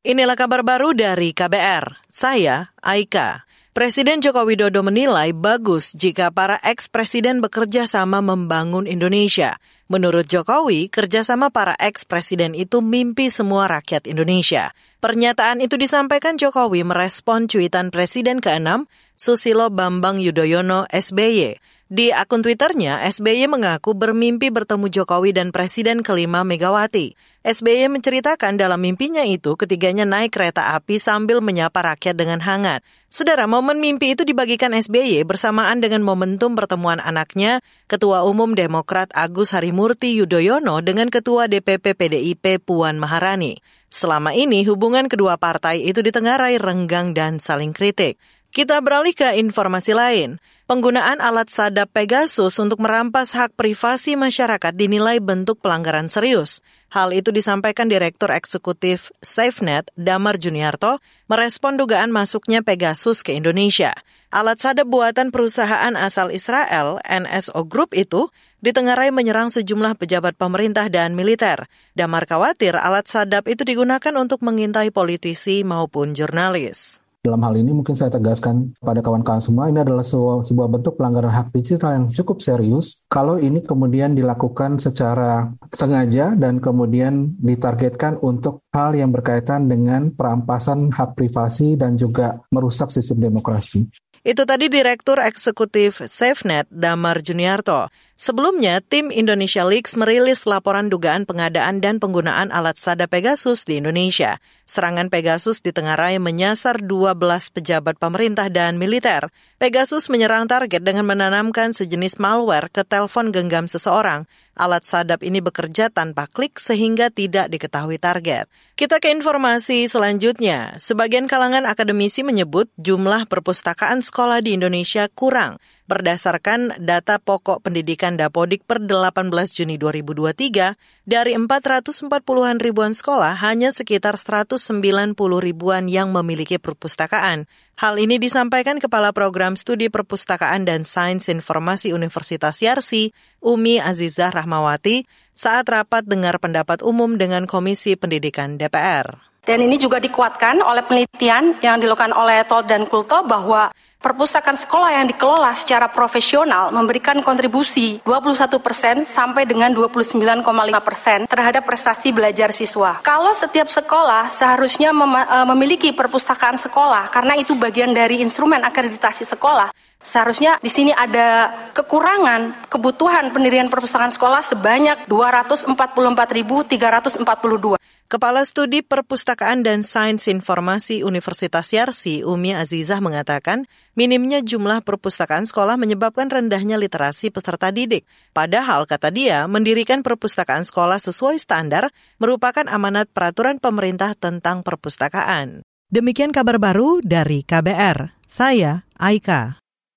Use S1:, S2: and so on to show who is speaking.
S1: Inilah kabar baru dari KBR. Saya Aika. Presiden Joko Widodo menilai bagus jika para eks-presiden bekerja sama membangun Indonesia. Menurut Jokowi, kerjasama para eks-presiden itu mimpi semua rakyat Indonesia. Pernyataan itu disampaikan Jokowi merespon cuitan Presiden ke-6, Susilo Bambang Yudhoyono SBY. Di akun Twitternya, SBY mengaku bermimpi bertemu Jokowi dan Presiden kelima Megawati. SBY menceritakan dalam mimpinya itu ketiganya naik kereta api sambil menyapa rakyat dengan hangat. Saudara, momen mimpi itu dibagikan SBY bersamaan dengan momentum pertemuan anaknya, Ketua Umum Demokrat Agus Harimurti Yudhoyono dengan Ketua DPP PDIP Puan Maharani. Selama ini hubungan kedua partai itu ditengarai renggang dan saling kritik. Kita beralih ke informasi lain. Penggunaan alat sadap Pegasus untuk merampas hak privasi masyarakat dinilai bentuk pelanggaran serius. Hal itu disampaikan Direktur Eksekutif SafeNet, Damar Juniarto, merespon dugaan masuknya Pegasus ke Indonesia. Alat sadap buatan perusahaan asal Israel, NSO Group itu, ditengarai menyerang sejumlah pejabat pemerintah dan militer. Damar khawatir alat sadap itu digunakan untuk mengintai politisi maupun jurnalis.
S2: Dalam hal ini mungkin saya tegaskan pada kawan-kawan semua ini adalah sebuah, sebuah bentuk pelanggaran hak digital yang cukup serius kalau ini kemudian dilakukan secara sengaja dan kemudian ditargetkan untuk hal yang berkaitan dengan perampasan hak privasi dan juga merusak sistem demokrasi.
S1: Itu tadi Direktur Eksekutif SafeNet, Damar Juniarto. Sebelumnya, tim Indonesia Leaks merilis laporan dugaan pengadaan dan penggunaan alat sada Pegasus di Indonesia. Serangan Pegasus di Tengarai menyasar 12 pejabat pemerintah dan militer. Pegasus menyerang target dengan menanamkan sejenis malware ke telepon genggam seseorang. Alat sadap ini bekerja tanpa klik sehingga tidak diketahui target. Kita ke informasi selanjutnya. Sebagian kalangan akademisi menyebut jumlah perpustakaan sekolah di Indonesia kurang. Berdasarkan data pokok pendidikan Dapodik per 18 Juni 2023, dari 440-an ribuan sekolah, hanya sekitar 190 ribuan yang memiliki perpustakaan. Hal ini disampaikan Kepala Program Studi Perpustakaan dan Sains Informasi Universitas Yarsi, Umi Azizah Rahmawati, saat rapat dengar pendapat umum dengan Komisi Pendidikan DPR.
S3: Dan ini juga dikuatkan oleh penelitian yang dilakukan oleh Tol dan Kulto bahwa Perpustakaan sekolah yang dikelola secara profesional memberikan kontribusi 21 persen sampai dengan 29,5 persen terhadap prestasi belajar siswa. Kalau setiap sekolah seharusnya mem e, memiliki perpustakaan sekolah karena itu bagian dari instrumen akreditasi sekolah, Seharusnya di sini ada kekurangan kebutuhan pendirian perpustakaan sekolah sebanyak 244.342.
S1: Kepala Studi Perpustakaan dan Sains Informasi Universitas Yarsi, Umi Azizah mengatakan, minimnya jumlah perpustakaan sekolah menyebabkan rendahnya literasi peserta didik. Padahal, kata dia, mendirikan perpustakaan sekolah sesuai standar merupakan amanat peraturan pemerintah tentang perpustakaan. Demikian kabar baru dari KBR. Saya Aika.